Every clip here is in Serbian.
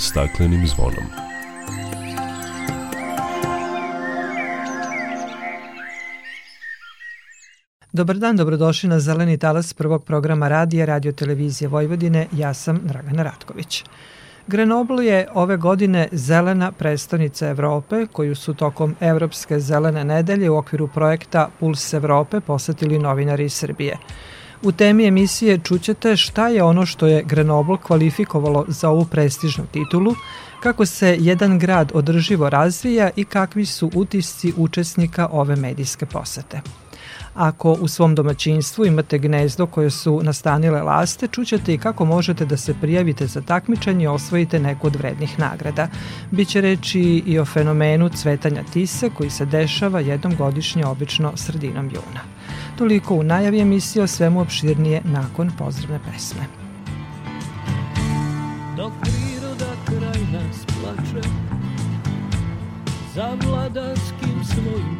staklenim zvonom. Dobar dan, dobrodošli na Zeleni talas prvog programa radija Radio Televizije Vojvodine. Ja sam Dragana Ratković. Grenoble je ove godine zelena prestonica Evrope, koju su tokom Evropske zelene nedelje u okviru projekta Puls Evrope posetili novinari iz Srbije. U temi emisije čućete šta je ono što je Grenoble kvalifikovalo za ovu prestižnu titulu, kako se jedan grad održivo razvija i kakvi su utisci učesnika ove medijske posete. Ako u svom domaćinstvu imate gnezdo koje su nastanile laste, čućete i kako možete da se prijavite za takmičanje i osvojite neku od vrednih nagrada. Biće reći i o fenomenu cvetanja tise koji se dešava jednom godišnje obično sredinom juna. Toliko u najavi emisije o svemu opširnije nakon pozdravne pesme. Dok priroda kraj nas plače za vladarskim svojim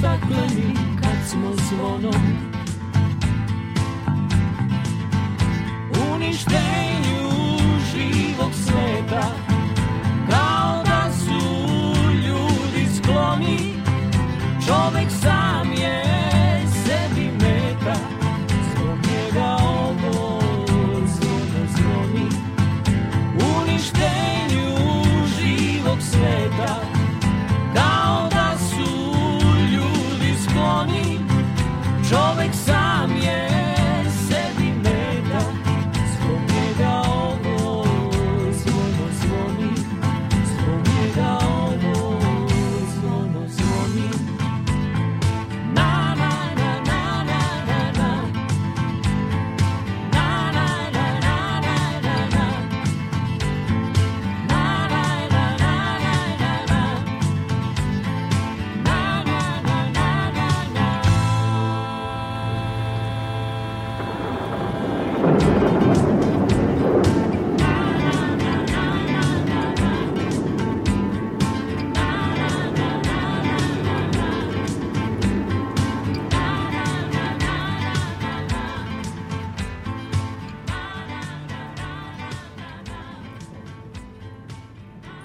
stakleni kad smo zvonom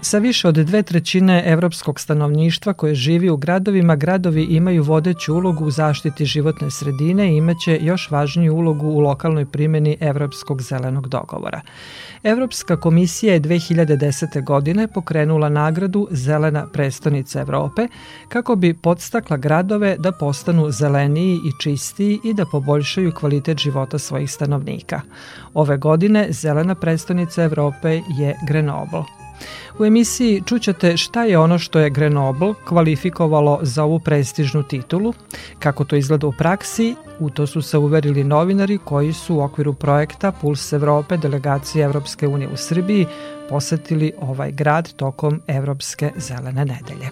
Sa više od dve trećine evropskog stanovništva koje živi u gradovima, gradovi imaju vodeću ulogu u zaštiti životne sredine i imaće još važniju ulogu u lokalnoj primjeni Evropskog zelenog dogovora. Evropska komisija je 2010. godine pokrenula nagradu Zelena prestonica Evrope kako bi podstakla gradove da postanu zeleniji i čistiji i da poboljšaju kvalitet života svojih stanovnika. Ove godine Zelena prestonica Evrope je Grenoble. U emisiji čućete šta je ono što je Grenoble kvalifikovalo za ovu prestižnu titulu, kako to izgleda u praksi, u to su se uverili novinari koji su u okviru projekta Puls Evrope delegacije Evropske unije u Srbiji posetili ovaj grad tokom Evropske zelene nedelje.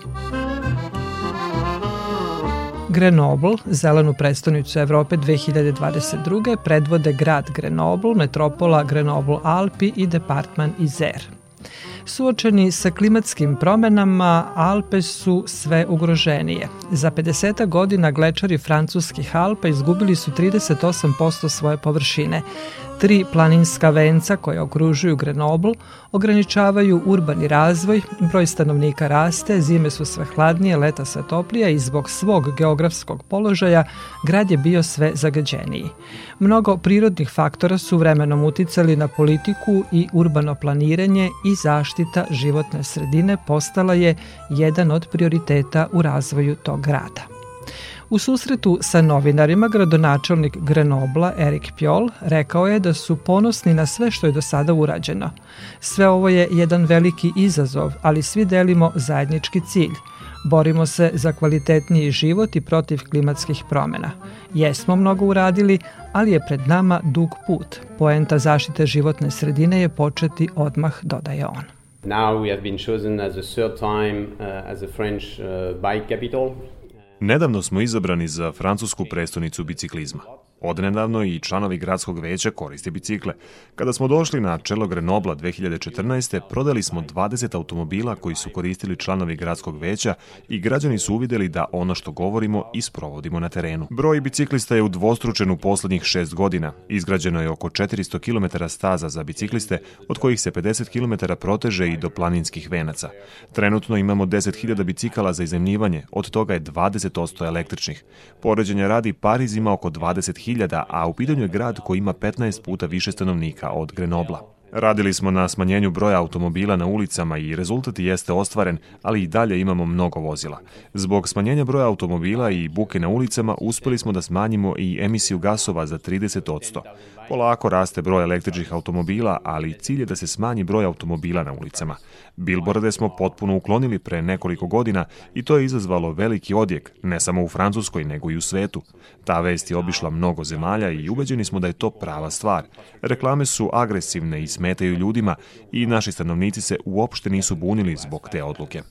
Grenoble, zelenu prestonicu Evrope 2022. predvode grad Grenoble, metropola Grenoble Alpi i departman Izer. Suočeni sa klimatskim promenama, Alpe su sve ugroženije. Za 50 godina glečari francuskih Alpa izgubili su 38% svoje površine. Tri planinska venca koje okružuju Grenoble ograničavaju urbani razvoj, broj stanovnika raste, zime su sve hladnije, leta sve toplije i zbog svog geografskog položaja grad je bio sve zagađeniji. Mnogo prirodnih faktora su vremenom uticali na politiku i urbano planiranje i zaštita životne sredine postala je jedan od prioriteta u razvoju tog grada. U susretu sa novinarima gradonačelnik Grenobla Erik Pjol rekao je da su ponosni na sve što je do sada urađeno. Sve ovo je jedan veliki izazov, ali svi delimo zajednički cilj. Borimo se za kvalitetniji život i protiv klimatskih promena. Jesmo mnogo uradili, ali je pred nama dug put. Poenta zaštite životne sredine je početi odmah, dodaje on. Nedavno smo izabrani za francusku prestonicu biciklizma. Odnedavno i članovi gradskog veća koriste bicikle. Kada smo došli na čelo Grenobla 2014. prodali smo 20 automobila koji su koristili članovi gradskog veća i građani su uvideli da ono što govorimo isprovodimo na terenu. Broj biciklista je udvostručen u poslednjih šest godina. Izgrađeno je oko 400 km staza za bicikliste, od kojih se 50 km proteže i do planinskih venaca. Trenutno imamo 10.000 bicikala za izemljivanje, od toga je 20% električnih. Poređenja radi Pariz ima oko 20.000 hiljada, a u pitanju je grad koji ima 15 puta više stanovnika od Grenobla. Radili smo na smanjenju broja automobila na ulicama i rezultat jeste ostvaren, ali i dalje imamo mnogo vozila. Zbog smanjenja broja automobila i buke na ulicama uspeli smo da smanjimo i emisiju gasova za 30%. Polako raste broj električnih automobila, ali cilj je da se smanji broj automobila na ulicama. Bilborde smo potpuno uklonili pre nekoliko godina i to je izazvalo veliki odjek, ne samo u Francuskoj, nego i u svetu. Ta vest je obišla mnogo zemalja i ubeđeni smo da je to prava stvar. Reklame su agresivne i smetaju ljudima i naši stanovnici se uopšte nisu bunili zbog te odluke.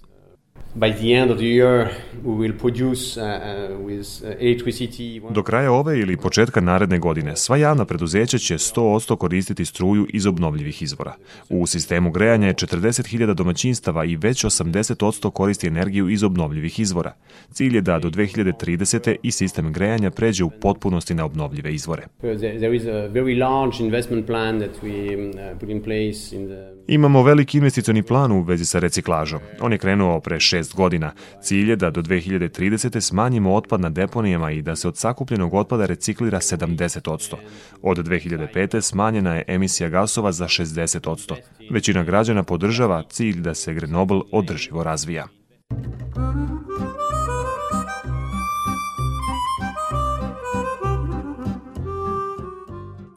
Do kraja ove ili početka naredne godine sva javna preduzeća će 100% koristiti struju iz obnovljivih izvora. U sistemu grejanja je 40.000 domaćinstava i već 80% koristi energiju iz obnovljivih izvora. Cilj je da do 2030. i sistem grejanja pređe u potpunosti na obnovljive izvore. There is a very large investment plan that we uh, put in place in the Imamo veliki investicioni plan u vezi sa reciklažom. On je krenuo pre šest godina. Cilj je da do 2030. smanjimo otpad na deponijama i da se od sakupljenog otpada reciklira 70%. Od 2005. smanjena je emisija gasova za 60%. Većina građana podržava cilj da se Grenoble održivo razvija.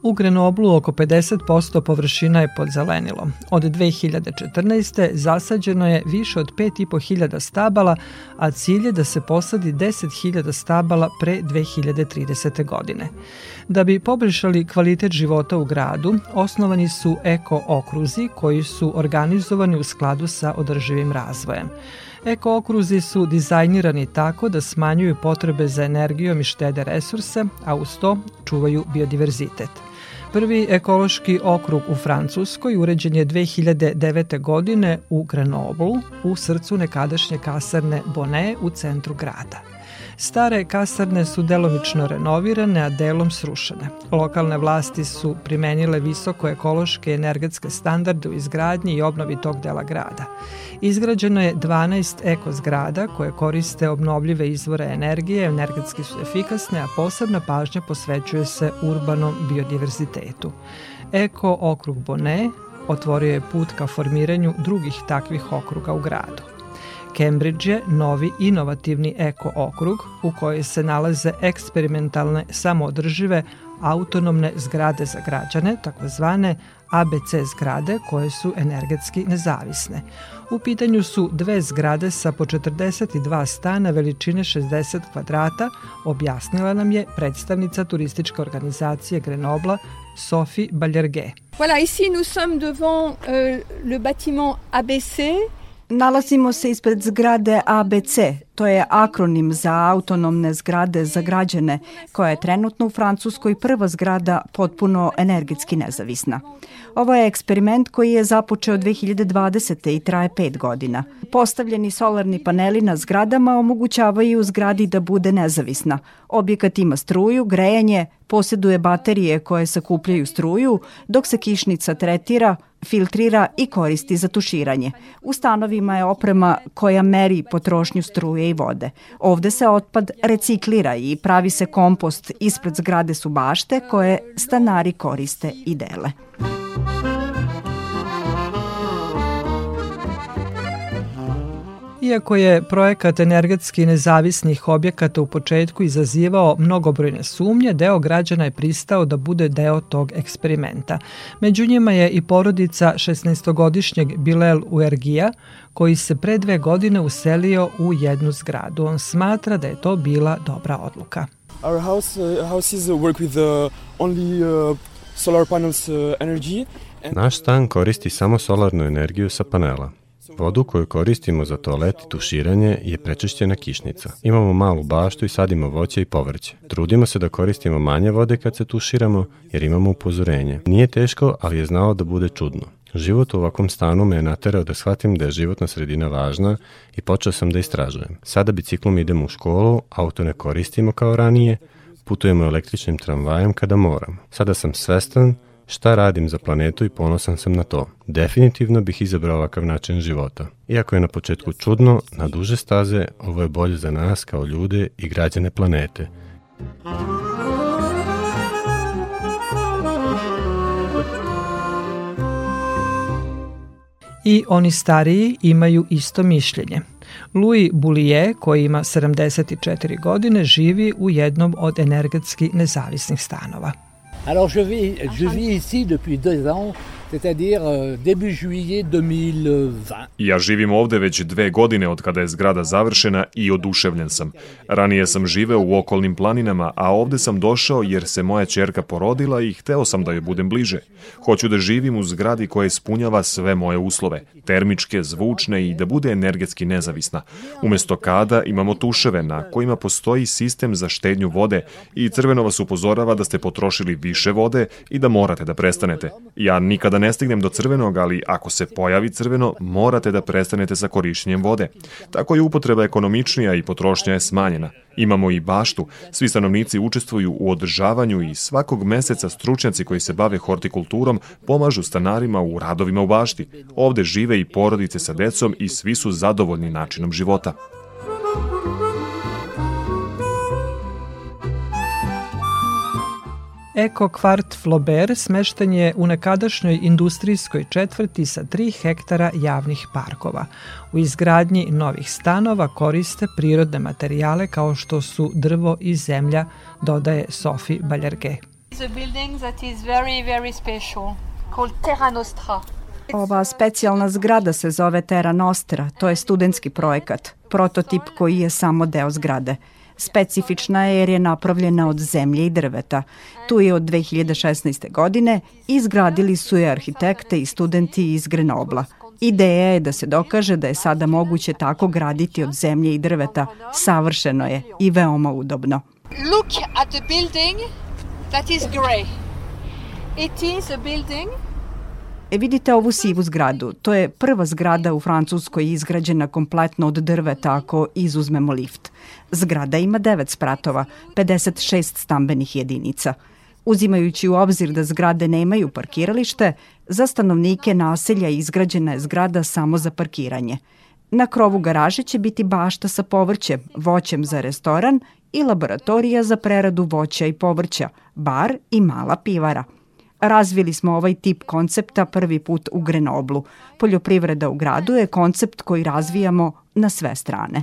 U Grenoblu oko 50% površina je pod zelenilom. Od 2014. zasađeno je više od 5.500 stabala, a cilj je da se posadi 10.000 stabala pre 2030. godine. Da bi poboljšali kvalitet života u gradu, osnovani su eko-okruzi koji su organizovani u skladu sa održivim razvojem. Eko-okruzi su dizajnirani tako da smanjuju potrebe za energijom i štede resurse, a uz to čuvaju biodiverzitet. Prvi ekološki okrug u Francuskoj uređen je 2009. godine u Grenoblu, u srcu nekadašnje kasarne Bonnet u centru grada. Stare kasarne su delomično renovirane, a delom srušene. Lokalne vlasti su primenile visoko ekološke energetske standarde u izgradnji i obnovi tog dela grada. Izgrađeno je 12 eko zgrada koje koriste obnovljive izvore energije, energetski su efikasne, a posebna pažnja posvećuje se urbanom biodiverzitetu. Eko okrug Bone otvorio je put ka formiranju drugih takvih okruga u gradu. Cambridge je novi inovativni eko okrug u kojoj se nalaze eksperimentalne samoodržive autonomne zgrade za građane, takozvane ABC zgrade koje su energetski nezavisne. U pitanju su dve zgrade sa po 42 stana veličine 60 kvadrata, objasnila nam je predstavnica turističke organizacije Grenobla Sophie Ballerguet. Voilà, ici nous sommes devant euh, le bâtiment ABC Nalazimo se ispred zgrade ABC, to je akronim za autonomne zgrade za građane, koja je trenutno u Francuskoj prva zgrada potpuno energetski nezavisna. Ovo je eksperiment koji je započeo 2020. i traje pet godina. Postavljeni solarni paneli na zgradama omogućavaju zgradi da bude nezavisna. Objekat ima struju, grejanje, posjeduje baterije koje sakupljaju struju, dok se kišnica tretira, filtrira i koristi za tuširanje. U stanovima je oprema koja meri potrošnju struje i vode. Ovde se otpad reciklira i pravi se kompost ispred zgrade su bašte koje stanari koriste i dele. Iako je projekat energetski nezavisnih objekata u početku izazivao mnogobrojne sumnje, deo građana je pristao da bude deo tog eksperimenta. Među njima je i porodica 16-godišnjeg Bilel Uergija, koji se pre dve godine uselio u jednu zgradu. On smatra da je to bila dobra odluka. Our house, uh, houses work with uh, only uh, solar panels uh, energy. Naš stan koristi samo solarnu energiju sa panela. Vodu koju koristimo za toalet i tuširanje je prečišćena kišnica. Imamo malu baštu i sadimo voće i povrće. Trudimo se da koristimo manje vode kad se tuširamo jer imamo upozorenje. Nije teško, ali je znao da bude čudno. Život u ovakvom stanu me je naterao da shvatim da je životna sredina važna i počeo sam da istražujem. Sada biciklom idemo u školu, auto ne koristimo kao ranije, putujemo električnim tramvajem kada moram. Sada sam svestan šta radim za planetu i ponosan sam na to. Definitivno bih izabrao ovakav način života. Iako je na početku čudno, na duže staze ovo je bolje za nas kao ljude i građane planete. I oni stariji imaju isto mišljenje. Louis Boulier, koji ima 74 godine, živi u jednom od energetski nezavisnih stanova. Alors je vis, je vis ici depuis deux ans c'est-à-dire euh, début juillet 2020. Ja živim ovde već dve godine od kada je zgrada završena i oduševljen sam. Ranije sam živeo u okolnim planinama, a ovde sam došao jer se moja čerka porodila i hteo sam da joj budem bliže. Hoću da živim u zgradi koja ispunjava sve moje uslove, termičke, zvučne i da bude energetski nezavisna. Umesto kada imamo tuševe na kojima postoji sistem za štednju vode i crveno vas upozorava da ste potrošili više vode i da morate da prestanete. Ja nikada da ne stignem do crvenog, ali ako se pojavi crveno, morate da prestanete sa korišćenjem vode. Tako je upotreba ekonomičnija i potrošnja je smanjena. Imamo i baštu, svi stanovnici učestvuju u održavanju i svakog meseca stručnjaci koji se bave hortikulturom pomažu stanarima u radovima u bašti. Ovde žive i porodice sa decom i svi su zadovoljni načinom života. Eko kvart Flaubert smešten je u nekadašnjoj industrijskoj četvrti sa 3 hektara javnih parkova. U izgradnji novih stanova koriste prirodne materijale kao što su drvo i zemlja, dodaje Sophie Baljerge. Ova specijalna zgrada se zove Terra Nostra, to je studentski projekat, prototip koji je samo deo zgrade. Specifična je jer je napravljena od zemlje i drveta. Tu je od 2016. godine izgradili su je arhitekte i studenti iz Grenobla. Ideja je da se dokaže da je sada moguće tako graditi od zemlje i drveta. Savršeno je i veoma udobno. Look at the building that is gray. It is a building E vidite ovu sivu zgradu. To je prva zgrada u Francuskoj izgrađena kompletno od drveta ako izuzmemo lift. Zgrada ima 9 spratova, 56 stambenih jedinica. Uzimajući u obzir da zgrade nemaju parkiralište, za stanovnike naselja izgrađena je zgrada samo za parkiranje. Na krovu garaže će biti bašta sa povrćem, voćem za restoran i laboratorija za preradu voća i povrća, bar i mala pivara – Razvili smo ovaj tip koncepta prvi put u Grenoblu. Poljoprivreda u gradu je koncept koji razvijamo na sve strane.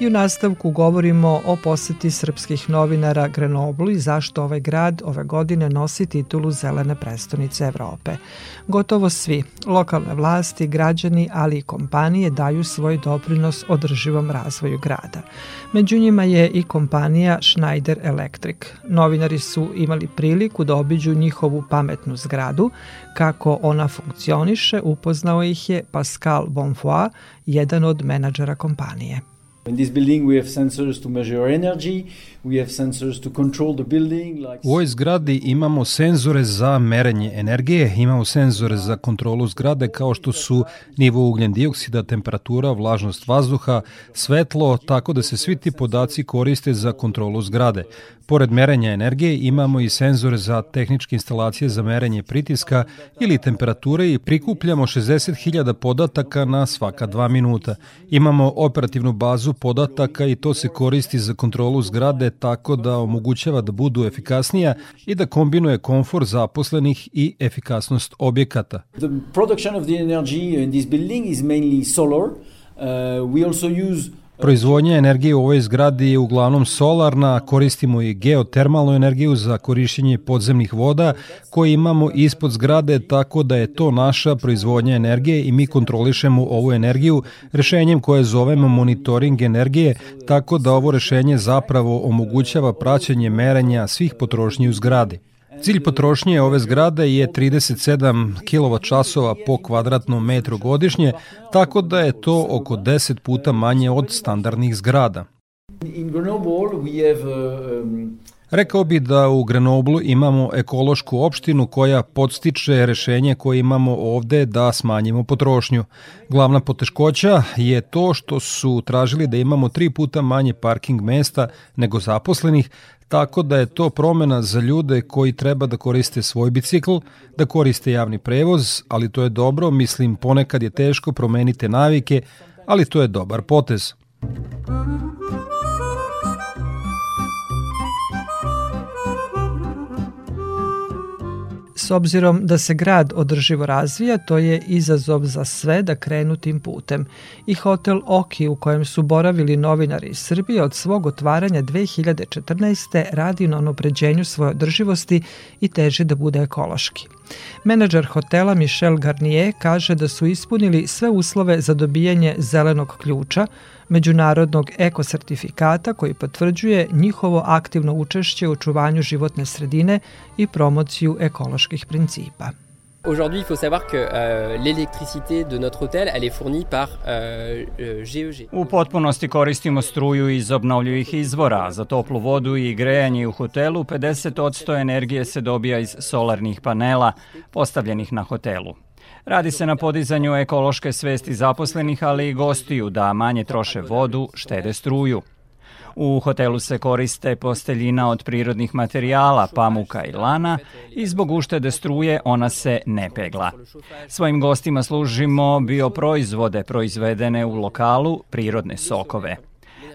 I u nastavku govorimo o poseti srpskih novinara Grenoblu i zašto ovaj grad ove godine nosi titulu Zelene prestonice Evrope. Gotovo svi, lokalne vlasti, građani, ali i kompanije daju svoj doprinos održivom razvoju grada. Među njima je i kompanija Schneider Electric. Novinari su imali priliku da obiđu njihovu pametnu zgradu. Kako ona funkcioniše, upoznao ih je Pascal Bonfoy, jedan od menadžera kompanije. In this building we have sensors to measure energy, U ovoj zgradi imamo senzore za merenje energije, imamo senzore za kontrolu zgrade kao što su nivo ugljen dioksida, temperatura, vlažnost vazduha, svetlo, tako da se svi ti podaci koriste za kontrolu zgrade. Pored merenja energije imamo i senzore za tehničke instalacije za merenje pritiska ili temperature i prikupljamo 60.000 podataka na svaka dva minuta. Imamo operativnu bazu podataka i to se koristi za kontrolu zgrade tako da omogućava da budu efikasnija i da kombinuje komfor zaposlenih i efikasnost objekata. The production of the energy in this building is mainly solar. Uh, we also use Proizvodnja energije u ovoj zgradi je uglavnom solarna, koristimo i geotermalnu energiju za korišćenje podzemnih voda koje imamo ispod zgrade, tako da je to naša proizvodnja energije i mi kontrolišemo ovu energiju rešenjem koje zovemo monitoring energije, tako da ovo rešenje zapravo omogućava praćenje merenja svih potrošnji u zgradi. Cilj potrošnje ove zgrade je 37 kWh po kvadratnom metru godišnje, tako da je to oko 10 puta manje od standardnih zgrada. in Grenoble we have um, Rekao bi da u Grenoblu imamo ekološku opštinu koja podstiče rešenje koje imamo ovde da smanjimo potrošnju. Glavna poteškoća je to što su tražili da imamo tri puta manje parking mesta nego zaposlenih, tako da je to promena za ljude koji treba da koriste svoj bicikl, da koriste javni prevoz, ali to je dobro, mislim ponekad je teško promeniti navike, ali to je dobar potez. S obzirom da se grad održivo razvija, to je izazov za sve da krenu tim putem. I hotel Oki u kojem su boravili novinari iz Srbije od svog otvaranja 2014. radi na onopređenju svoje održivosti i teži da bude ekološki. Menadžer hotela Michel Garnier kaže da su ispunili sve uslove za dobijanje zelenog ključa, međunarodnog ekosertifikata koji potvrđuje njihovo aktivno učešće u očuvanju životne sredine i promociju ekoloških principa. Aujourd'hui, il faut savoir que euh, l'électricité de notre hôtel, elle est fournie par euh, GEG. U potpunosti koristimo struju iz obnovljivih izvora. Za toplu vodu i grejanje u hotelu 50% energije se dobija iz solarnih panela postavljenih na hotelu. Radi se na podizanju ekološke svesti zaposlenih, ali i gostiju da manje troše vodu, štede struju. U hotelu se koriste posteljina od prirodnih materijala, pamuka i lana i zbog uštede struje ona se ne pegla. Svojim gostima služimo bioproizvode proizvedene u lokalu, prirodne sokove.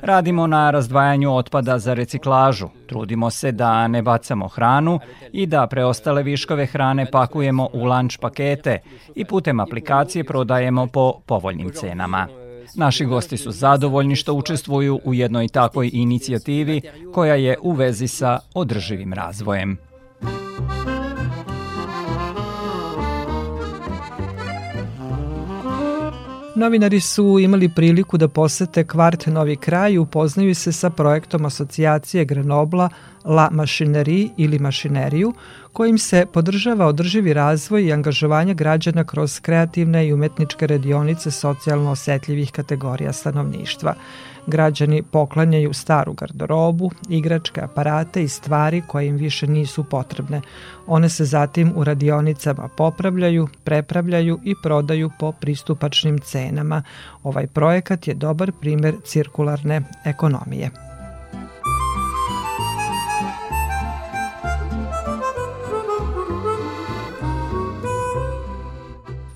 Radimo na razdvajanju otpada za reciklažu, trudimo se da ne bacamo hranu i da preostale viškove hrane pakujemo u lunch pakete i putem aplikacije prodajemo po povoljnim cenama. Naši gosti su zadovoljni što učestvuju u jednoj takvoj inicijativi koja je u vezi sa održivim razvojem. Novinari su imali priliku da posete kvart Novi kraj i upoznaju se sa projektom asocijacije Grenobla La Machinerie ili Mašineriju, kojim se podržava održivi razvoj i angažovanje građana kroz kreativne i umetničke radionice socijalno osetljivih kategorija stanovništva. Građani poklanjaju staru garderobu, igračke aparate i stvari koje im više nisu potrebne. One se zatim u radionicama popravljaju, prepravljaju i prodaju po pristupačnim cenama. Ovaj projekat je dobar primer cirkularne ekonomije.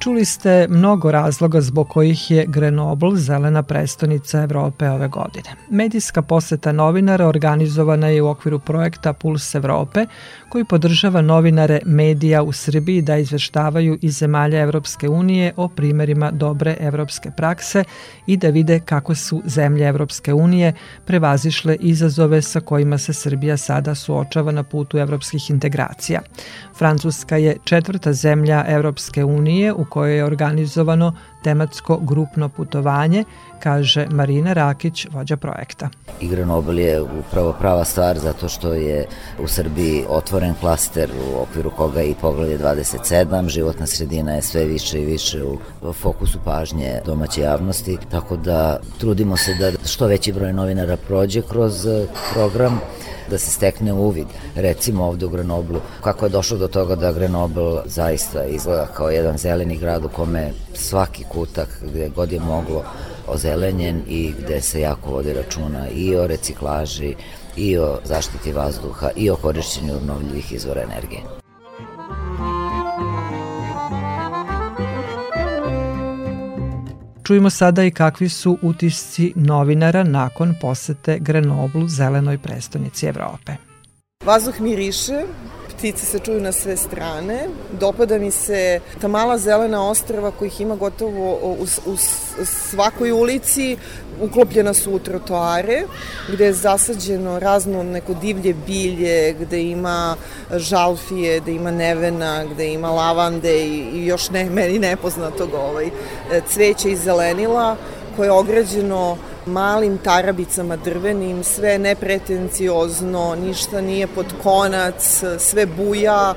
Čuli ste mnogo razloga zbog kojih je Grenoble zelena prestonica Evrope ove godine. Medijska poseta novinara organizovana je u okviru projekta Puls Evrope, koji podržava novinare medija u Srbiji da izveštavaju iz zemalja Evropske unije o primerima dobre evropske prakse i da vide kako su zemlje Evropske unije prevazišle izazove sa kojima se Srbija sada suočava na putu evropskih integracija. Francuska je četvrta zemlja Evropske unije u kojoj je organizovano tematsko grupno putovanje, kaže Marina Rakić, vođa projekta. Igra Nobel je upravo prava stvar zato što je u Srbiji otvoren klaster u okviru koga i poglavlje 27, životna sredina je sve više i više u fokusu pažnje domaće javnosti, tako da trudimo se da što veći broj novinara prođe kroz program da se stekne uvid, recimo ovde u Grenoblu, kako je došlo do toga da Grenoble zaista izgleda kao jedan zeleni grad u kome svaki kutak gde god je moglo ozelenjen i gde se jako vodi računa i o reciklaži, i o zaštiti vazduha, i o korišćenju obnovljivih izvora energije. Čujemo sada i kakvi su utisci novinara nakon posete Grenoblu, zelenoj prestonici Evrope. Vazduh miriše, ptice se čuju na sve strane. Dopada mi se ta mala zelena ostrava kojih ima gotovo u, u svakoj ulici, uklopljena su u trotoare, gde je zasađeno razno neko divlje bilje, gde ima žalfije, gde ima nevena, gde ima lavande i, i još ne, meni nepoznatog ovaj, cveća i zelenila koje je ograđeno malim tarabicama drvenim, sve nepretenciozno, ništa nije pod konac, sve buja,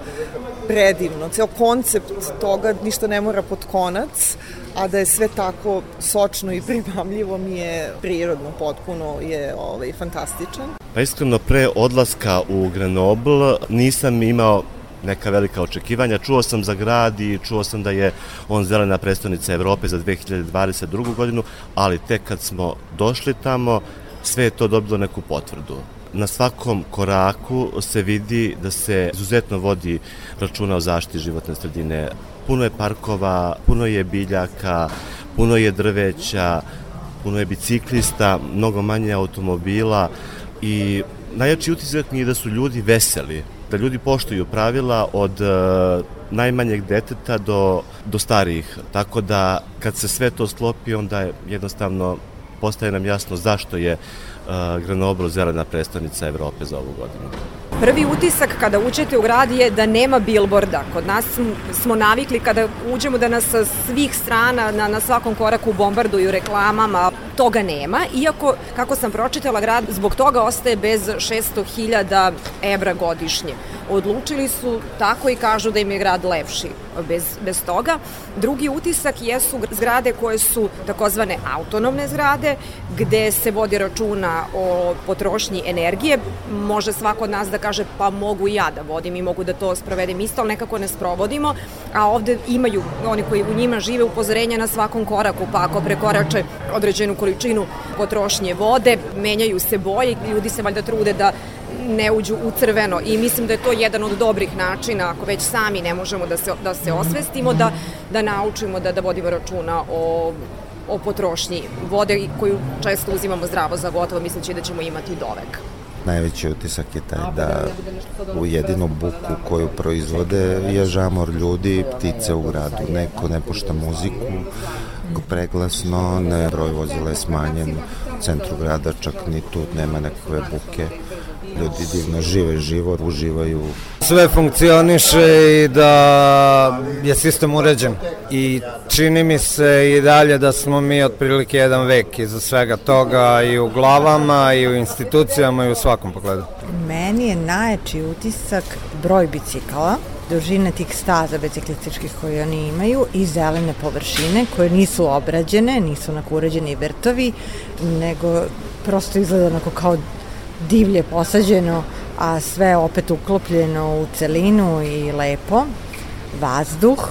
predivno. Ceo koncept toga ništa ne mora pod konac, a da je sve tako sočno i primamljivo mi je prirodno, potpuno je ovaj, fantastičan. Pa iskreno pre odlaska u Grenoble nisam imao neka velika očekivanja. Čuo sam za grad i čuo sam da je on zelena predstavnica Evrope za 2022. godinu, ali tek kad smo došli tamo, sve je to dobilo neku potvrdu. Na svakom koraku se vidi da se izuzetno vodi računa o zaštiti životne sredine. Puno je parkova, puno je biljaka, puno je drveća, puno je biciklista, mnogo manje automobila i najjači utisak mi je da su ljudi veseli da ljudi poštuju pravila od uh, najmanjeg deteta do, do starijih. Tako da kad se sve to sklopi, onda je jednostavno postaje nam jasno zašto je uh, Grenoble zelena predstavnica Evrope za ovu godinu. Prvi utisak kada uđete u grad je da nema bilborda. Kod nas smo navikli kada uđemo da nas sa svih strana na, na svakom koraku bombarduju reklamama. Toga nema, iako, kako sam pročitala, grad zbog toga ostaje bez 600.000 evra godišnje. Odlučili su tako i kažu da im je grad lepši bez, bez toga. Drugi utisak jesu zgrade koje su takozvane autonomne zgrade, gde se vodi računa o potrošnji energije. Može svako od nas da kaže pa mogu i ja da vodim i mogu da to sprovedem isto, ali nekako ne sprovodimo, a ovde imaju oni koji u njima žive upozorenja na svakom koraku, pa ako prekorače određenu količinu potrošnje vode, menjaju se boje, ljudi se valjda trude da ne uđu u crveno i mislim da je to jedan od dobrih načina ako već sami ne možemo da se, da se osvestimo, da, da naučimo da, da vodimo računa o o potrošnji vode koju često uzimamo zdravo za gotovo misleći da ćemo imati dovek. Najveći utisak je taj da u jedinu buku koju proizvode je žamor ljudi, ptice u gradu. Neko ne pušta muziku preglasno, ne broj vozila je smanjen u centru grada, čak ni tu nema nekakve buke ljudi divno žive život, uživaju. Sve funkcioniše i da je sistem uređen i čini mi se i dalje da smo mi otprilike jedan vek iza svega toga i u glavama i u institucijama i u svakom pogledu. Meni je najjači utisak broj bicikala, dužine tih staza biciklističkih koje oni imaju i zelene površine koje nisu obrađene, nisu nakuređeni vrtovi, nego prosto izgleda onako kao divlje posađeno, a sve opet uklopljeno u celinu i lepo. Vazduh,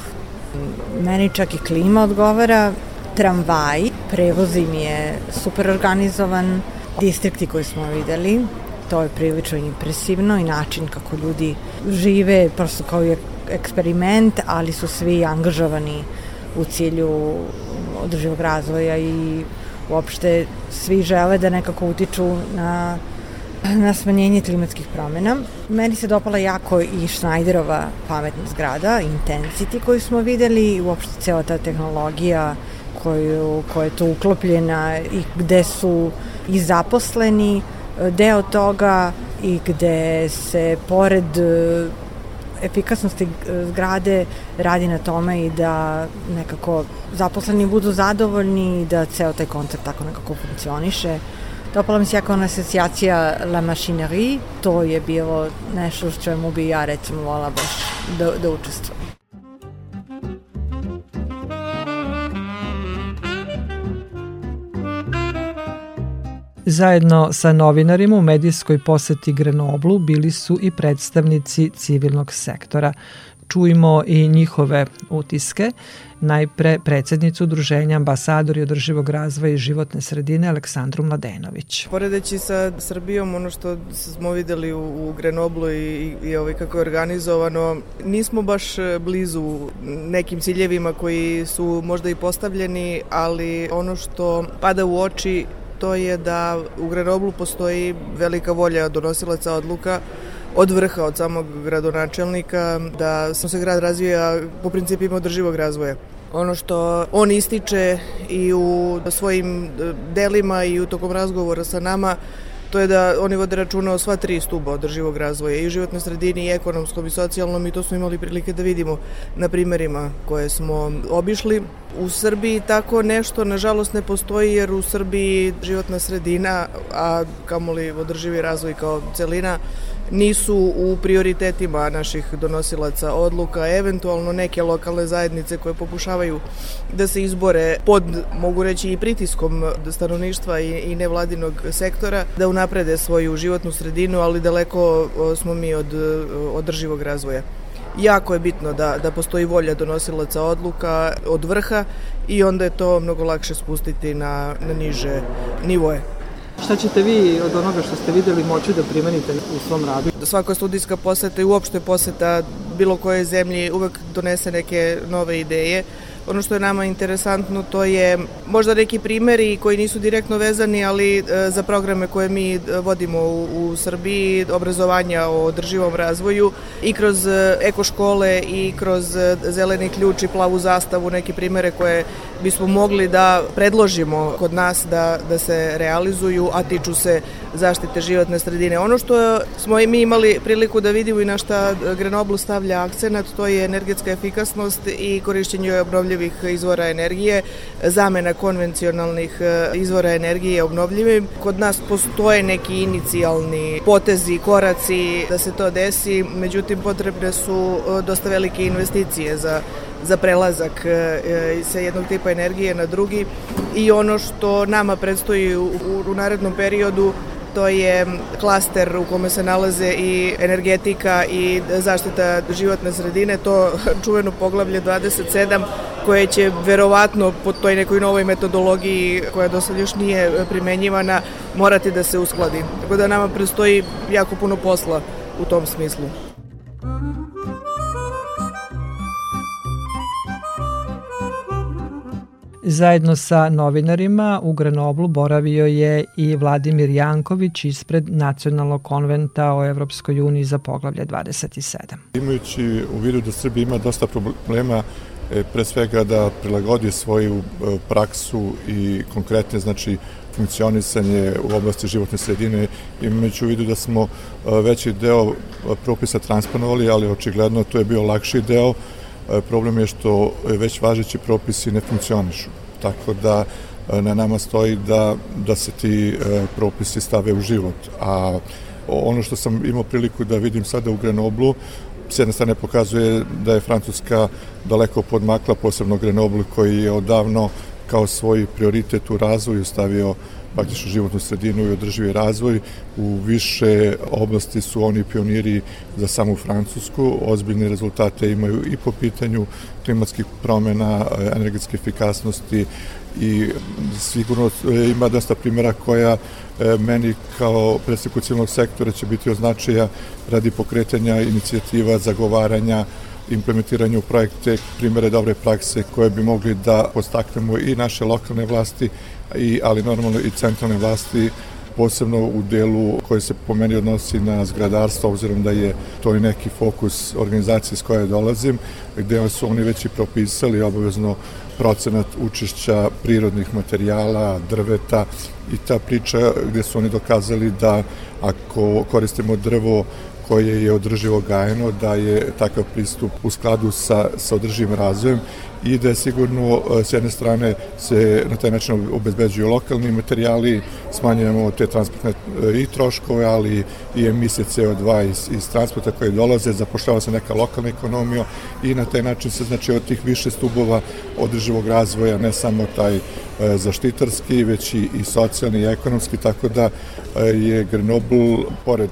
meni čak i klima odgovara, tramvaj, prevoz im je super organizovan, distrikti koji smo videli, to je prilično impresivno i način kako ljudi žive, prosto kao je eksperiment, ali su svi angažovani u cilju održivog razvoja i uopšte svi žele da nekako utiču na na smanjenje klimatskih promjena. Meni se dopala jako i Schneiderova pametna zgrada, Intensity koju smo videli uopšte cela ta tehnologija koju, koja je tu uklopljena i gde su i zaposleni deo toga i gde se pored e, efikasnosti zgrade radi na tome i da nekako zaposleni budu zadovoljni i da ceo taj koncept tako nekako funkcioniše. Dopala mi se jako ona asocijacija La Machinerie, to je bilo nešto što čemu bi ja recimo volala baš da, da učestvujem. Zajedno sa novinarima u medijskoj poseti Grenoblu bili su i predstavnici civilnog sektora. Čujmo i njihove utiske. Najpre predsednicu Udruženja ambasadori održivog razvoja i životne sredine Aleksandru Mladenović. Poredeći sa Srbijom, ono što smo videli u, u Grenoblu i, i, ovaj kako je organizovano, nismo baš blizu nekim ciljevima koji su možda i postavljeni, ali ono što pada u oči to je da u Grenoblu postoji velika volja donosilaca odluka od vrha, od samog gradonačelnika, da se grad razvija po principima održivog razvoja. Ono što on ističe i u svojim delima i u tokom razgovora sa nama to je da oni vode računa o sva tri stuba održivog razvoja i u životnoj sredini i ekonomskom i socijalnom i to smo imali prilike da vidimo na primerima koje smo obišli. U Srbiji tako nešto nažalost ne postoji jer u Srbiji životna sredina, a kamoli održivi razvoj kao celina, nisu u prioritetima naših donosilaca odluka, eventualno neke lokalne zajednice koje pokušavaju da se izbore pod, mogu reći, i pritiskom stanovništva i, i nevladinog sektora, da unaprede svoju životnu sredinu, ali daleko smo mi od održivog razvoja. Jako je bitno da, da postoji volja donosilaca odluka od vrha i onda je to mnogo lakše spustiti na, na niže nivoje. Šta ćete vi od onoga što ste videli moći da primenite u svom radu? Da svaka studijska poseta i uopšte poseta bilo koje zemlji uvek donese neke nove ideje Ono što je nama interesantno to je možda neki primeri koji nisu direktno vezani, ali e, za programe koje mi e, vodimo u, u Srbiji, obrazovanja o održivom razvoju i kroz e, ekoškole i kroz zeleni ključ i plavu zastavu, neke primere koje bismo mogli da predložimo kod nas da, da se realizuju, a tiču se zaštite životne sredine. Ono što smo i mi imali priliku da vidimo i na šta Grenoble stavlja akcenat, to je energetska efikasnost i korišćenje obnovljivih obnovljivih izvora energije, zamena konvencionalnih e, izvora energije obnovljivim. Kod nas postoje neki inicijalni potezi, koraci da se to desi, međutim potrebne su e, dosta velike investicije za za prelazak e, sa jednog tipa energije na drugi i ono što nama predstoji u, u narednom periodu to je klaster u kome se nalaze i energetika i zaštita životne sredine, to čuveno poglavlje 27 koje će verovatno po toj nekoj novoj metodologiji koja do sad još nije primenjivana morati da se uskladi. Tako da nama prestoji jako puno posla u tom smislu. Zajedno sa novinarima u Grenoblu boravio je i Vladimir Janković ispred Nacionalnog konventa o Evropskoj uniji za poglavlje 27. Imajući u vidu da Srbija ima dosta problema e, pre svega da prilagodi svoju e, praksu i konkretne znači funkcionisanje u oblasti životne sredine imajući u vidu da smo e, veći deo propisa transponovali, ali očigledno to je bio lakši deo problem je što već važeći propisi ne funkcionišu. Tako da e, na nama stoji da, da se ti e, propisi stave u život. A ono što sam imao priliku da vidim sada u Grenoblu, s jedne strane pokazuje da je Francuska daleko podmakla, posebno Grenoble koji je odavno kao svoj prioritet u razvoju stavio praktično životnu sredinu i održivi razvoj. U više oblasti su oni pioniri za samu Francusku. Ozbiljne rezultate imaju i po pitanju klimatskih promena, energetske efikasnosti i sigurno ima dosta primjera koja e, meni kao predstavniku civilnog sektora će biti označaja radi pokretanja inicijativa, zagovaranja implementiranje u projekte, primere dobre prakse koje bi mogli da postaknemo i naše lokalne vlasti, i, ali normalno i centralne vlasti posebno u delu koji se po meni odnosi na zgradarstvo, obzirom da je to i neki fokus organizacije s koje dolazim, gde su oni već i propisali obavezno procenat učešća prirodnih materijala, drveta i ta priča gde su oni dokazali da ako koristimo drvo koje je održivo gajeno, da je takav pristup u skladu sa, sa održivim razvojem i da je sigurno e, s jedne strane se na taj način obezbeđuju lokalni materijali, smanjujemo te transportne e, i troškove, ali i emisije CO2 iz, iz transporta koje dolaze, zapošljava se neka lokalna ekonomija i na taj način se znači od tih više stubova održivog razvoja, ne samo taj e, zaštitarski, već i, i socijalni i ekonomski, tako da je Grenoble, pored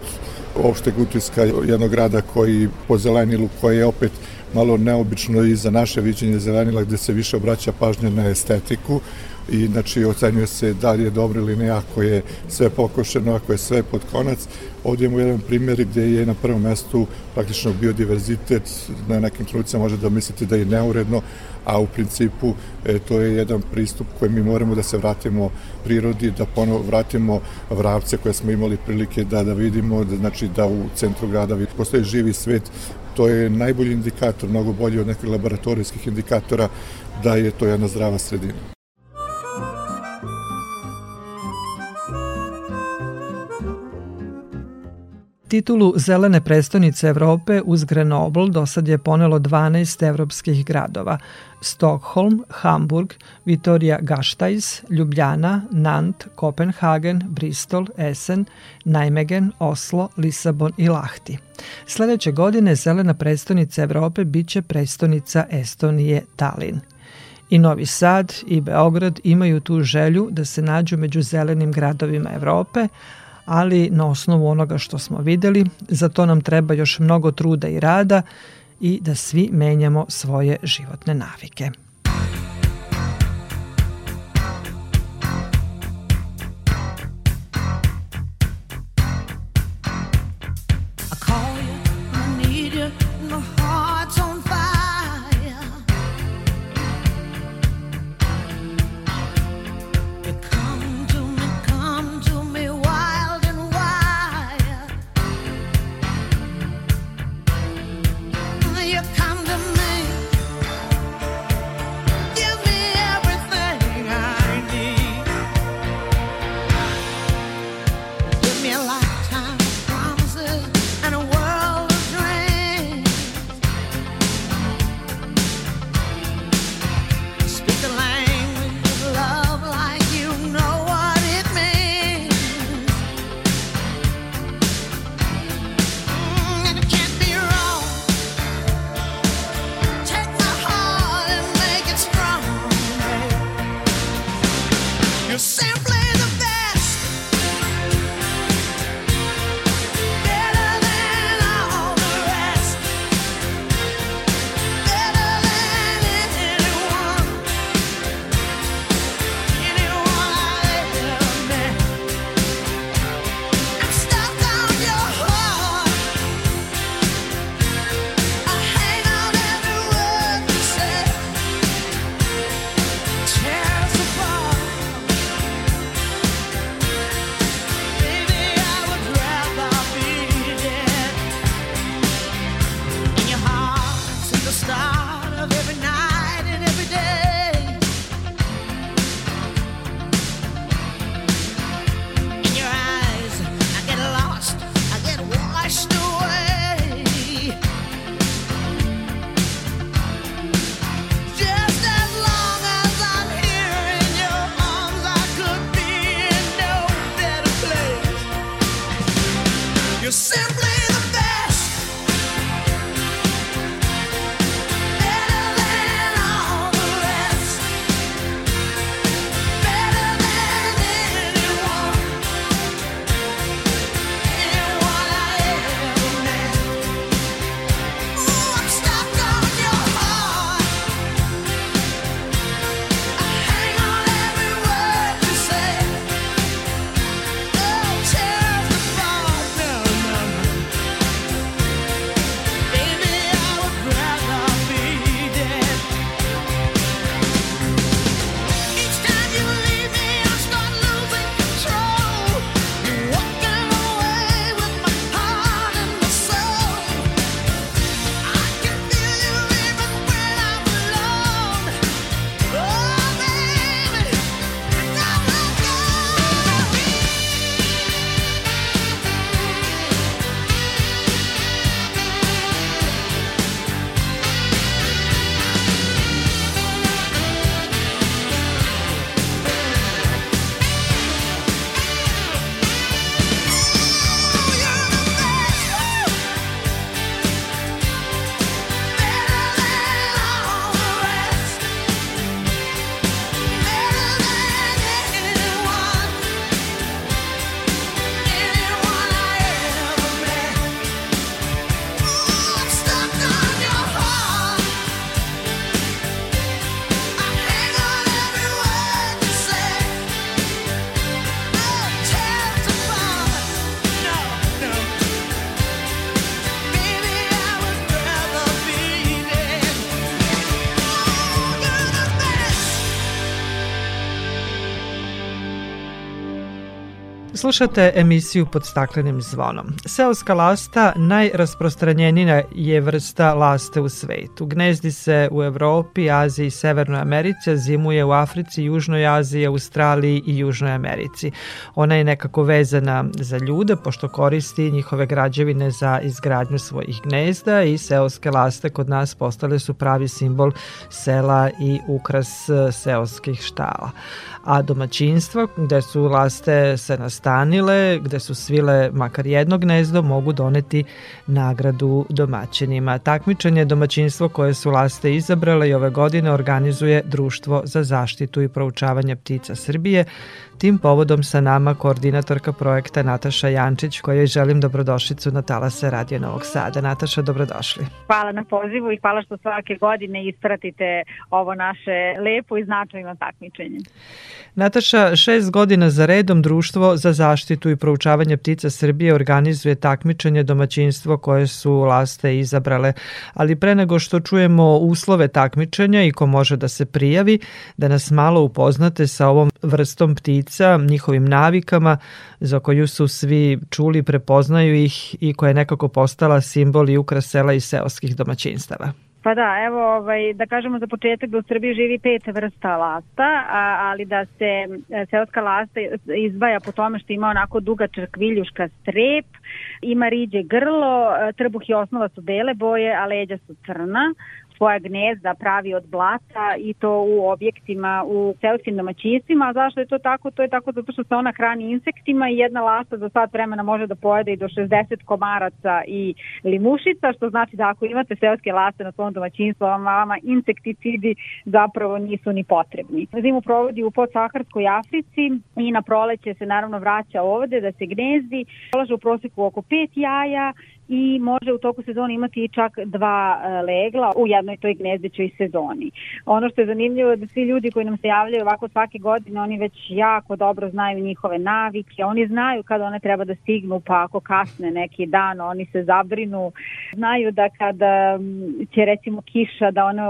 opšteg utiska jednog grada koji po zelenilu, koji je opet malo neobično i za naše viđenje zelenila gde se više obraća pažnja na estetiku i znači ocenjuje se da li je dobro ili ne ako je sve pokošeno, ako je sve pod konac. Ovdje imamo jedan primjer gde je na prvom mestu praktično biodiverzitet, na nekim trenucima može da mislite da je neuredno, a u principu e, to je jedan pristup koji mi moramo da se vratimo prirodi, da ponovo vratimo vravce koje smo imali prilike da da vidimo, da, znači da u centru grada postoji živi svet to je najbolji indikator, mnogo bolji od nekih laboratorijskih indikatora da je to jedna zdrava sredina. Titulu Zelene prestonice Evrope uz Grenoble do sad je ponelo 12 evropskih gradova. Stockholm, Hamburg, Vitoria Gaštajs, Ljubljana, Nant, Kopenhagen, Bristol, Essen, Nijmegen, Oslo, Lisabon i Lahti. Sledeće godine Zelena prestonica Evrope biće prestonica Estonije Tallinn. I Novi Sad i Beograd imaju tu želju da se nađu među zelenim gradovima Evrope, ali na osnovu onoga što smo videli, za to nam treba još mnogo truda i rada i da svi menjamo svoje životne navike. Slušate emisiju pod staklenim zvonom. Seoska lasta najrasprostranjenija je vrsta laste u svetu. Gnezdi se u Evropi, Aziji i Severnoj Americi, zimuje u Africi, Južnoj Aziji, Australiji i Južnoj Americi. Ona je nekako vezana za ljude, pošto koristi njihove građevine za izgradnju svojih gnezda i seoske laste kod nas postale su pravi simbol sela i ukras seoskih štala a domaćinstva gde su laste se nastanile, gde su svile makar jedno gnezdo, mogu doneti nagradu domaćinima. Takmičenje domaćinstvo koje su laste izabrale i ove godine organizuje Društvo za zaštitu i proučavanje ptica Srbije, Tim povodom sa nama koordinatorka projekta Nataša Jančić, kojoj želim dobrodošlicu na Talase Radio Novog Sada. Nataša, dobrodošli. Hvala na pozivu i hvala što svake godine ispratite ovo naše lepo i značajno takmičenje. Nataša, šest godina za redom Društvo za zaštitu i proučavanje ptica Srbije organizuje takmičenje domaćinstvo koje su laste izabrale, ali pre nego što čujemo uslove takmičenja i ko može da se prijavi, da nas malo upoznate sa ovom vrstom ptica, njihovim navikama za koju su svi čuli, prepoznaju ih i koja je nekako postala simbol i ukras sela i seoskih domaćinstava. Pa da, evo, ovaj, da kažemo za početak da u Srbiji živi pet vrsta lasta, a, ali da se e, seoska lasta izbaja po tome što ima onako dugačak viljuška strep, ima riđe grlo, e, trbuh i osnova su bele boje, a leđa su crna svoja gnezda pravi od blata i to u objektima u seoskim domaćinstvima. A zašto je to tako? To je tako zato što se ona hrani insektima i jedna lasta za sat vremena može da pojede i do 60 komaraca i limušica, što znači da ako imate seoske laste na svom domaćinstvu, vama insekticidi zapravo nisu ni potrebni. Zimu provodi u podsaharskoj Africi i na proleće se naravno vraća ovde da se gnezdi. Polaže u proseku oko pet jaja i može u toku sezone imati čak dva e, legla u jednoj toj gnezdećoj sezoni. Ono što je zanimljivo je da svi ljudi koji nam se javljaju ovako svake godine, oni već jako dobro znaju njihove navike, oni znaju kada one treba da stignu, pa ako kasne neki dan, oni se zabrinu, znaju da kada će recimo kiša, da one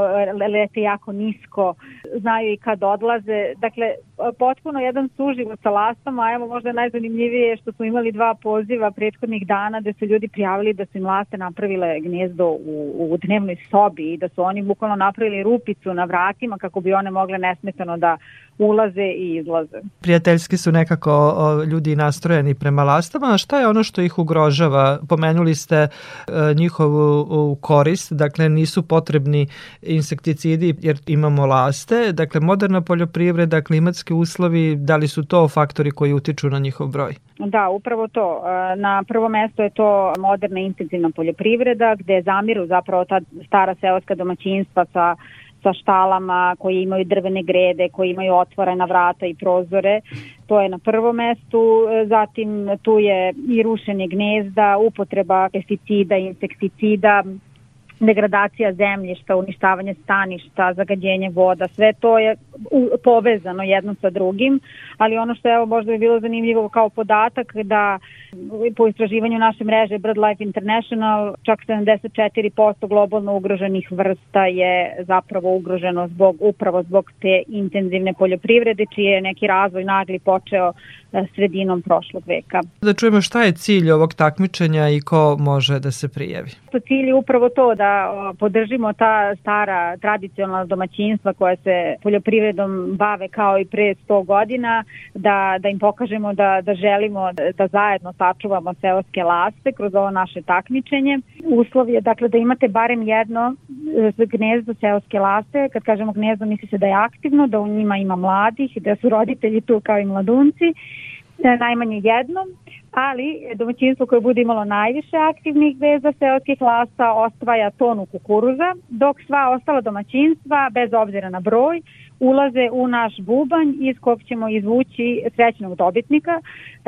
lete jako nisko, znaju i kad odlaze. Dakle, potpuno jedan suživot sa lastama, a evo možda najzanimljivije što smo imali dva poziva prethodnih dana gde su ljudi prijavili prijavili da su im laste napravile gnezdo u, u dnevnoj sobi i da su oni bukvalno napravili rupicu na vratima kako bi one mogle nesmetano da ulaze i izlaze. Prijateljski su nekako o, ljudi nastrojeni prema lastama, a šta je ono što ih ugrožava? Pomenuli ste e, njihovu korist, dakle nisu potrebni insekticidi jer imamo laste, dakle moderna poljoprivreda, klimatski uslovi, da li su to faktori koji utiču na njihov broj? Da, upravo to. E, na prvo mesto je to moderna intenzivna poljoprivreda gde zamiru zapravo ta stara seoska domaćinstva sa sa štalama koji imaju drvene grede, koji imaju otvorena vrata i prozore. To je na prvom mestu, zatim tu je i rušenje gnezda, upotreba pesticida, insekticida, degradacija zemljišta, uništavanje staništa, zagađenje voda, sve to je povezano jedno sa drugim, ali ono što evo možda bi bilo zanimljivo kao podatak da po istraživanju naše mreže BirdLife International čak 74% globalno ugroženih vrsta je zapravo ugroženo zbog upravo zbog te intenzivne poljoprivrede čiji je neki razvoj nagli počeo e, sredinom prošlog veka. Da čujemo šta je cilj ovog takmičenja i ko može da se prijavi. Cilj je upravo to da podržimo ta stara tradicionalna domaćinstva koja se poljoprivredom bave kao i pre 100 godina, da, da im pokažemo da, da želimo da, da zajedno sačuvamo seoske laste kroz ovo naše takmičenje. Uslov je dakle da imate barem jedno e, gnezdo seoske laste, kad kažemo gnezdo misli se da je aktivno, da u njima ima mladih, da su roditelji tu kao i mladunci, e, najmanje jednom, ali domaćinstvo koje bude imalo najviše aktivnih veza seoskih lasta ostvaja tonu kukuruza, dok sva ostala domaćinstva, bez obzira na broj, ulaze u naš bubanj iz kog ćemo izvući srećnog dobitnika,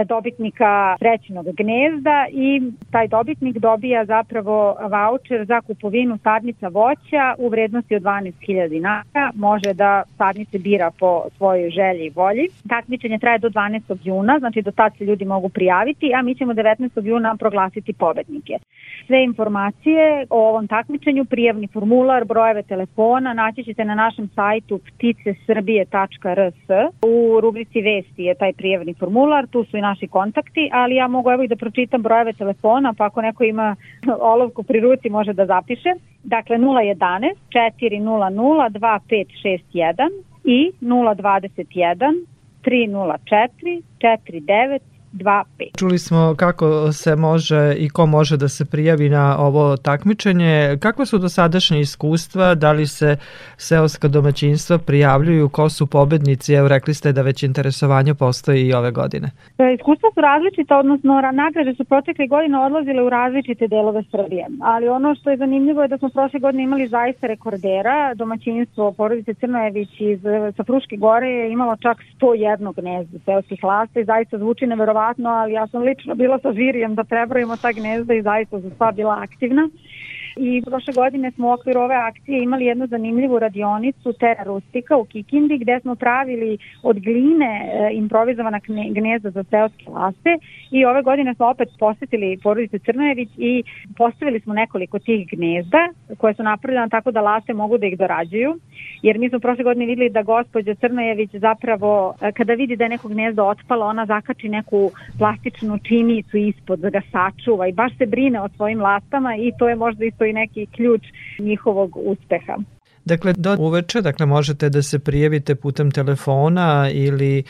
dobitnika srećnog gnezda i taj dobitnik dobija zapravo voucher za kupovinu sadnica voća u vrednosti od 12.000 dinara. Može da sadnice bira po svojoj želji i volji. Takmičenje traje do 12. juna, znači do tad se ljudi mogu prijaviti završiti, a mi ćemo 19. juna proglasiti pobednike. Sve informacije o ovom takmičenju, prijavni formular, brojeve telefona naći ćete na našem sajtu pticesrbije.rs. U rubrici vesti je taj prijavni formular, tu su i naši kontakti, ali ja mogu evo i da pročitam brojeve telefona, pa ako neko ima olovku pri ruci može da zapiše. Dakle 011 400 2561 i 021 304 49 2.5. Čuli smo kako se može i ko može da se prijavi na ovo takmičenje. Kakva su dosadašnje iskustva? Da li se seoska domaćinstva prijavljuju? Ko su pobednici? Evo rekli ste da već interesovanje postoji i ove godine. Iskustva su različita, odnosno nagrade su protekle godine odlazile u različite delove Srbije. Ali ono što je zanimljivo je da smo prošle godine imali zaista rekordera. Domaćinstvo porodice Crnojević iz sa Fruške gore je imalo čak 101 gnezda seoskih lasta i zaista zvuči neverovatno verovatno, ali ja sam lično bila sa žirijem da prebrojimo ta gnezda i zaista su sva bila aktivna. I prošle godine smo u okviru ove akcije imali jednu zanimljivu radionicu Terra Rustika u Kikindi gde smo pravili od gline e, improvizovana gnezda za seoske laste i ove godine smo opet posetili porodice Crnojević i postavili smo nekoliko tih gnezda koje su napravljene tako da laste mogu da ih dorađuju. Jer mi smo prošle godine videli da gospođa Crnojević zapravo e, kada vidi da je neko gnezdo otpalo ona zakači neku plastičnu činicu ispod da ga sačuva. I baš se brine o svojim lastama i to je možda isto i neki ključ njihovog uspeha. Dakle, do uveče, dakle, možete da se prijavite putem telefona ili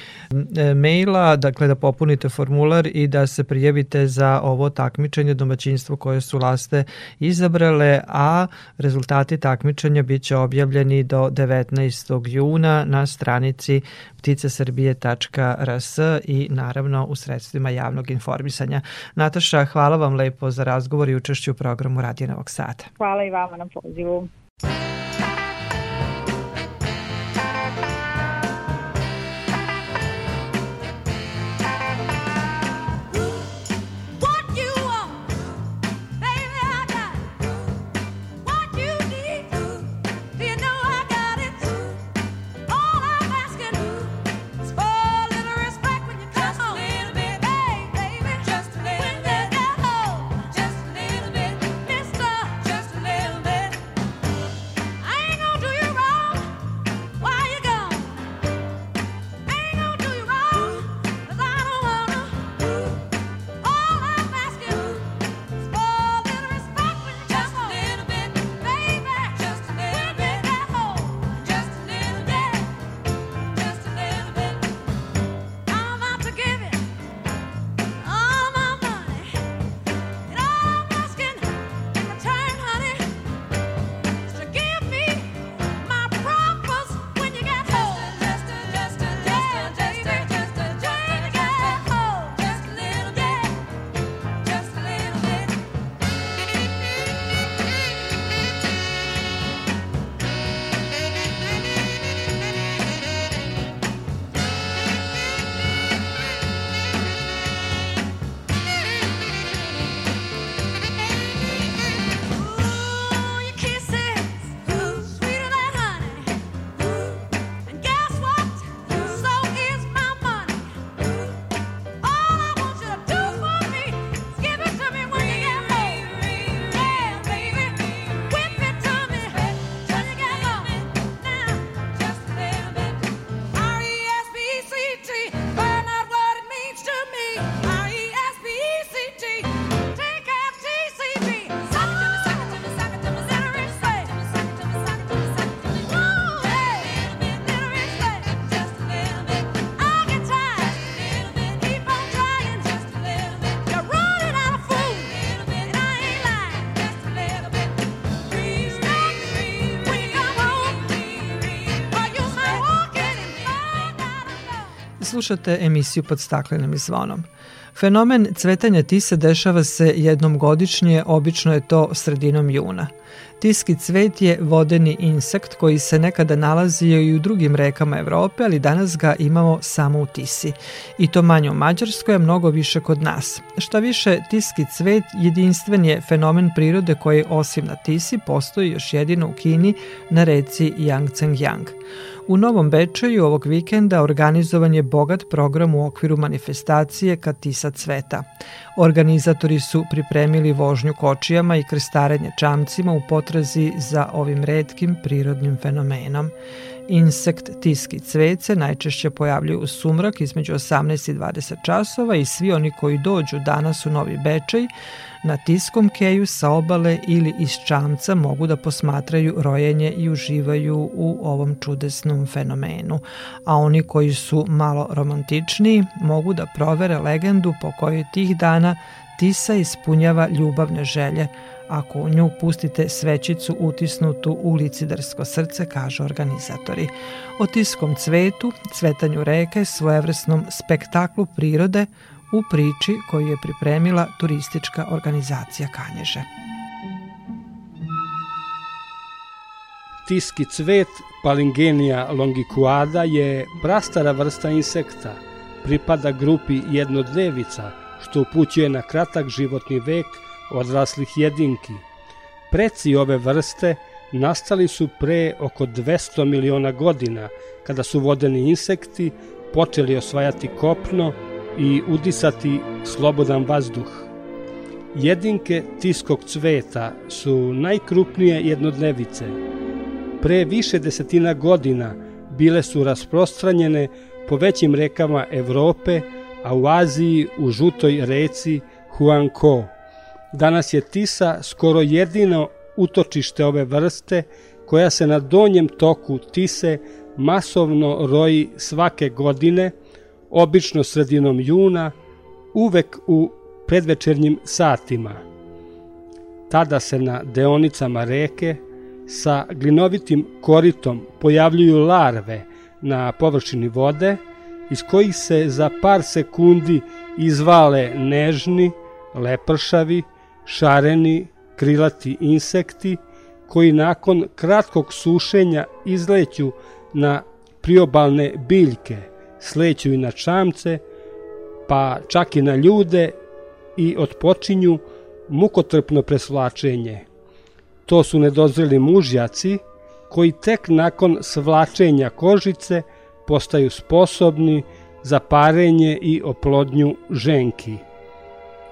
e, maila, dakle, da popunite formular i da se prijavite za ovo takmičenje domaćinstvo koje su laste izabrale, a rezultati takmičenja biće objavljeni do 19. juna na stranici pticesrbije.rs i naravno u sredstvima javnog informisanja. Nataša, hvala vam lepo za razgovor i učešću u programu Radio Novog Sada. Hvala i vama na pozivu. Slušate emisiju pod staklenim zvonom. Fenomen cvetanja tise dešava se jednom godišnje, obično je to sredinom juna. Tiski cvet je vodeni insekt koji se nekada nalazio i u drugim rekama Evrope, ali danas ga imamo samo u Tisi. I to manje u Mađarskoj, a mnogo više kod nas. Šta više, tiski cvet jedinstven je fenomen prirode koji osim na Tisi postoji još jedino u Kini na reci Yangtze Yang. U Novom Bečeju ovog vikenda organizovan je bogat program u okviru manifestacije Katisa cveta. Organizatori su pripremili vožnju kočijama i krstarenje čamcima u potrazi za ovim redkim prirodnim fenomenom. Insekt tiski cvece najčešće pojavljuju u sumrak između 18 i 20 časova i svi oni koji dođu danas u Novi Bečej na tiskom keju sa obale ili iz čamca mogu da posmatraju rojenje i uživaju u ovom čudesnom fenomenu, a oni koji su malo romantičniji mogu da provere legendu po kojoj tih dana Tisa ispunjava ljubavne želje, ako u nju pustite svećicu utisnutu u licidarsko srce, kažu organizatori. O tiskom cvetu, cvetanju reke, svojevrsnom spektaklu prirode, u priči koju je pripremila turistička organizacija Kanježe. Tiski cvet Palingenija longicuada je prastara vrsta insekta, pripada grupi jednodlevica, što upućuje na kratak životni vek odraslih jedinki. Preci ove vrste nastali su pre oko 200 miliona godina, kada su vodeni insekti počeli osvajati kopno i udisati slobodan vazduh. Jedinke tiskog cveta su najkrupnije jednodnevice. Pre više desetina godina bile su rasprostranjene po većim rekama Evrope, a u Aziji u žutoj reci Huangko. Danas je Tisa skoro jedino utočište ove vrste koja se na donjem toku Tise masovno roji svake godine – obično sredinom juna, uvek u predvečernjim satima. Tada se na deonicama reke sa glinovitim koritom pojavljuju larve na površini vode, iz kojih se za par sekundi izvale nežni, lepršavi, šareni, krilati insekti, koji nakon kratkog sušenja izleću na priobalne biljke – sleću i na čamce, pa čak i na ljude i otpočinju mukotrpno presvlačenje. To su nedozreli mužjaci koji tek nakon svlačenja kožice postaju sposobni za parenje i oplodnju ženki.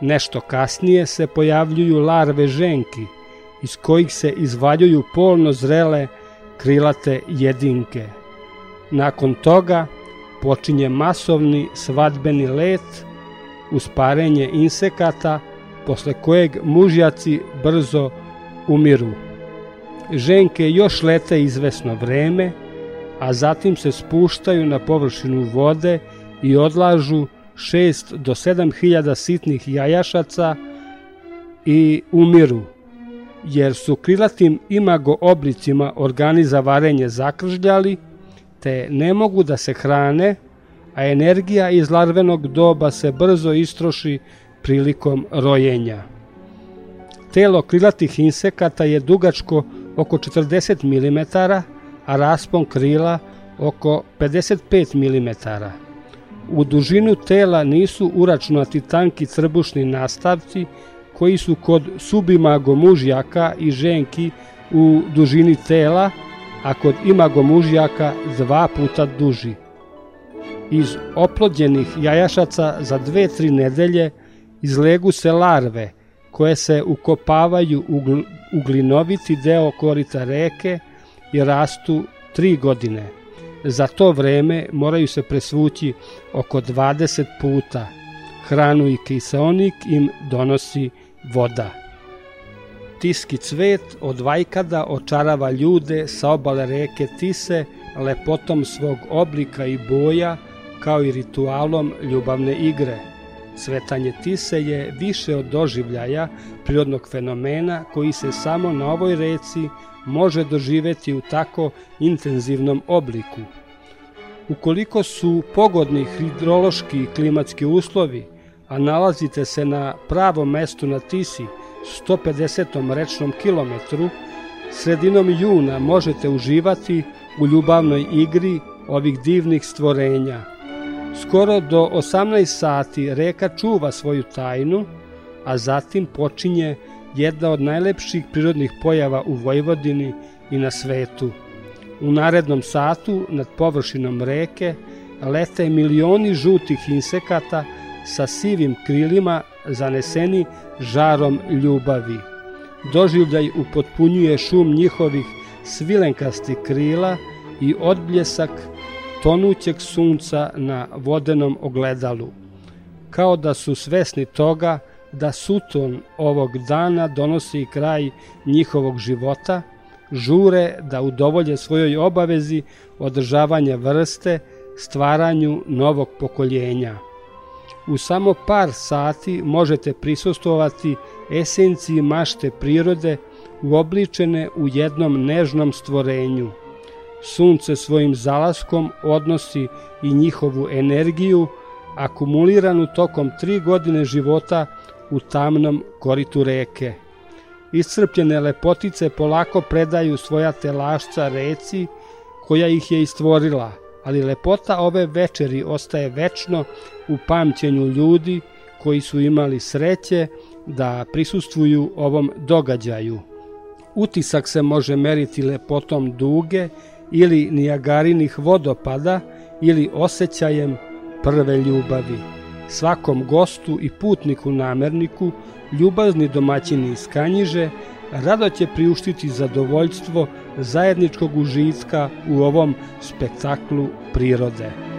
Nešto kasnije se pojavljuju larve ženki, iz kojih se izvaljuju polno zrele krilate jedinke. Nakon toga počinje masovni svadbeni let uz parenje insekata posle kojeg mužjaci brzo umiru. Ženke još lete izvesno vreme, a zatim se spuštaju na površinu vode i odlažu 6 do 7 hiljada sitnih jajašaca i umiru, jer su krilatim imago oblicima organi za varenje zakržljali, te ne mogu da se hrane, a energija iz larvenog doba se brzo istroši prilikom rojenja. Telo krilatih insekata je dugačko oko 40 mm, a raspon krila oko 55 mm. U dužinu tela nisu uračunati tanki crbušni nastavci koji su kod subimago mužjaka i ženki u dužini tela, a kod imago mužjaka dva puta duži. Iz oplođenih jajašaca za dve, tri nedelje izlegu se larve koje se ukopavaju u, gl u glinoviti deo korita reke i rastu tri godine. Za to vreme moraju se presvući oko 20 puta. Hranu i kiseonik im donosi voda. Tiski cvet od vajkada očarava ljude sa obale reke Tise lepotom svog oblika i boja, kao i ritualom ljubavne igre. Svetanje Tise je više od doživljaja prirodnog fenomena koji se samo na ovoj reci može doživeti u tako intenzivnom obliku. Ukoliko su pogodni hidrološki i klimatski uslovi, a nalazite se na pravom mestu na Tisi, 150. rečnom kilometru, sredinom juna možete uživati u ljubavnoj igri ovih divnih stvorenja. Skoro do 18 sati reka čuva svoju tajnu, a zatim počinje jedna od najlepših prirodnih pojava u Vojvodini i na svetu. U narednom satu nad površinom reke lete milioni žutih insekata sa sivim krilima zaneseni žarom ljubavi. Doživljaj upotpunjuje šum njihovih svilenkastih krila i odbljesak tonućeg sunca na vodenom ogledalu. Kao da su svesni toga da suton ovog dana donosi kraj njihovog života, žure da udovolje svojoj obavezi održavanja vrste, stvaranju novog pokoljenja. U samo par sati možete prisustovati esenciji mašte prirode uobličene u jednom nežnom stvorenju. Sunce svojim zalaskom odnosi i njihovu energiju, akumuliranu tokom tri godine života u tamnom koritu reke. Iscrpljene lepotice polako predaju svoja telašca reci koja ih je istvorila, ali lepota ove večeri ostaje večno u pamćenju ljudi koji su imali sreće da prisustvuju ovom događaju. Utisak se može meriti lepotom duge ili nijagarinih vodopada ili osjećajem prve ljubavi. Svakom gostu i putniku namerniku ljubazni domaćini iz Kanjiže rado će priuštiti zadovoljstvo zajedničkog užitka u ovom spektaklu prirode.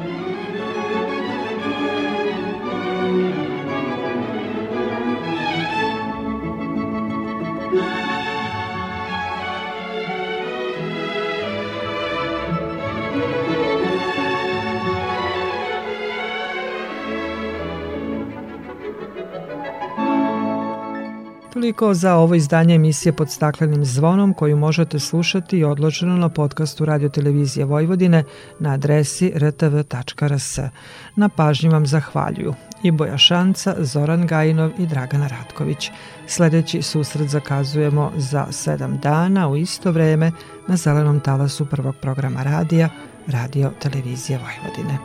Toliko za ovo izdanje emisije pod staklenim zvonom koju možete slušati i odloženo na podcastu Radio Televizije Vojvodine na adresi rtv.rs. Na pažnji vam zahvaljuju i Boja Šanca, Zoran Gajinov i Dragana Ratković. Sledeći susret zakazujemo za sedam dana u isto vreme na zelenom talasu prvog programa radija Radio Televizije Vojvodine.